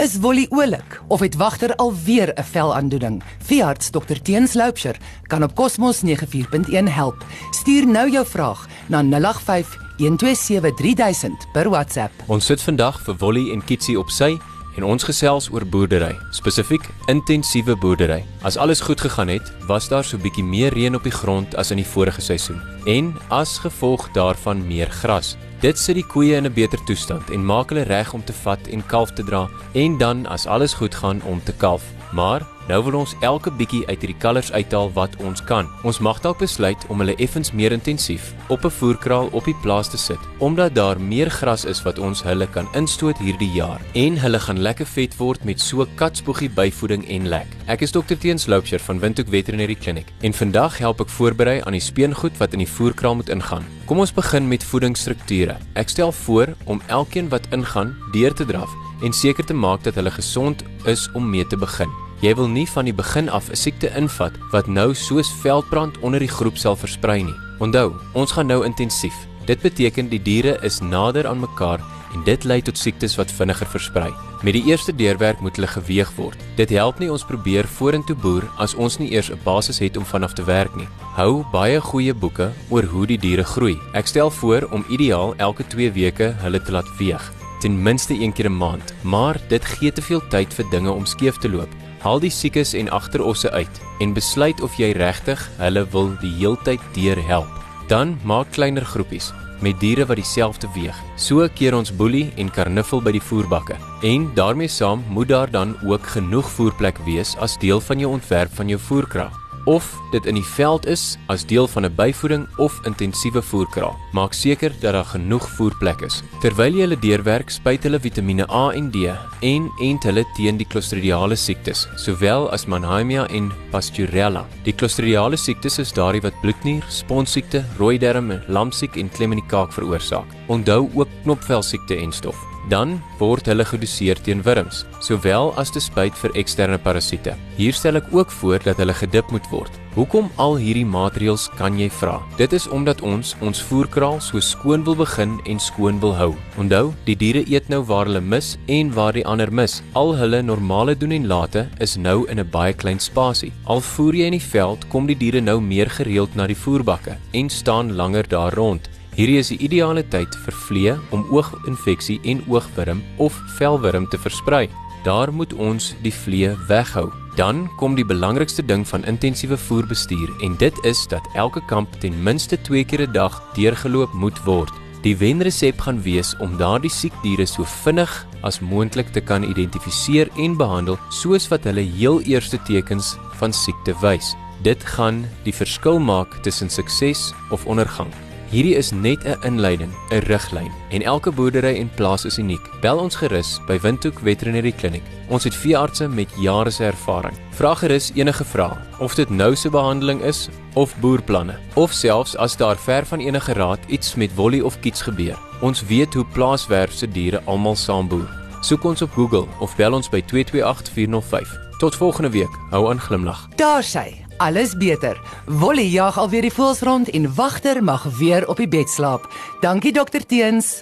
Is Wolly oulik of het wagter alweer 'n velaandoening? Veearts Dr Teens Loupsher kan op Cosmos 94.1 help. Stuur nou jou vraag na 085 127 3000 per WhatsApp. Ons sit vandag vir Wolly en Kitsie op sy en ons gesels oor boerdery, spesifiek intensiewe boerdery. As alles goed gegaan het, was daar so bietjie meer reën op die grond as in die vorige seisoen en as gevolg daarvan meer gras. Dit sit die koeie in 'n beter toestand en maak hulle reg om te vat en kalf te dra en dan as alles goed gaan om te kalf. Maar nou wil ons elke bietjie uit hierdie kalvers uithaal wat ons kan. Ons mag dalk besluit om hulle effens meer intensief op 'n voerkraal op die plaas te sit, omdat daar meer gras is wat ons hulle kan instoot hierdie jaar en hulle gaan lekker vet word met so katspoegie byvoeding en lek. Ek is Dr Teens Loupsher van Windhoek Veterinary Clinic en vandag help ek voorberei aan die speengoed wat in die voerkraal moet ingaan. Kom ons begin met voedingsstrukture. Ek stel voor om elkeen wat ingaan deur te draf en seker te maak dat hulle gesond is om mee te begin. Jy wil nie van die begin af 'n siekte invat wat nou soos veldbrand onder die groep sal versprei nie. Onthou, ons gaan nou intensief. Dit beteken die diere is nader aan mekaar en dit lei tot siektes wat vinniger versprei. Met die eerste deurwerk moet hulle geweeg word. Dit help nie ons probeer vorentoe boer as ons nie eers 'n basis het om vanaf te werk nie. Hou baie goeie boeke oor hoe die diere groei. Ek stel voor om ideaal elke 2 weke hulle te laat weeg ten minste een keer 'n maand, maar dit gee te veel tyd vir dinge om skeef te loop. Haal die siekes en agterosse uit en besluit of jy regtig hulle wil die heeltyd deurhelp. Dan maak kleiner groepies met diere wat dieselfde weeg. So keer ons boelie en karniffel by die voerbakke. En daarmee saam moet daar dan ook genoeg voerplek wees as deel van jou ontwerp van jou voerkraal of dit in die veld is as deel van 'n byvoeding of intensiewe voerkraal. Maak seker dat daar genoeg voerplek is. Terwyl jy hulle deurwerk, spuit hulle Vitamiene A en D en ent hulle teen die Clostridiale siektes, sowel as Mannheimia en Pasteurella. Die Clostridiale siektes is daardie wat bloednier, sponsiekte, rooi darm, lamsiek en klem in die kaak veroorsaak. Onthou ook knopvel siekte en stof dan word hulle gedoseer teen wurms, sowel as te spuit vir eksterne parasiete. Hier stel ek ook voor dat hulle gedip moet word. Hoekom al hierdie maatreëls kan jy vra? Dit is omdat ons ons voerkraal so skoon wil begin en skoon wil hou. Onthou, die diere eet nou waar hulle mis en waar die ander mis. Al hulle normale doen en late is nou in 'n baie klein spasie. Al voer jy in die veld, kom die diere nou meer gereeld na die voerbakke en staan langer daar rond. Hierdie is die ideale tyd vir vliee om ooginfeksie en oogwurm of velwurm te versprei. Daar moet ons die vliee weghou. Dan kom die belangrikste ding van intensiewe voerbestuur en dit is dat elke kamp ten minste 2 keer 'n dag deurgeloop moet word. Die wenresep gaan wees om daardie siek diere so vinnig as moontlik te kan identifiseer en behandel soos wat hulle heel eerste tekens van siekte wys. Dit gaan die verskil maak tussen sukses of ondergang. Hierdie is net 'n inleiding, 'n riglyn en elke boerdery en plaas is uniek. Bel ons gerus by Windhoek Veterinary Clinic. Ons het veeartse met jare se ervaring. Vra gerus enige vrae, of dit nou se behandeling is of boerplanne, of selfs as daar ver van enige raad iets met wolly of kiets gebeur. Ons weet hoe plaaswerf se diere almal saam boer. Soek ons op Google of bel ons by 228405. Tot volgende week. Hou aan glimlag. Daar sy alles beter. Wolly jag alweer die voels rond en wagter mag weer op die bed slaap. Dankie dokter Teens.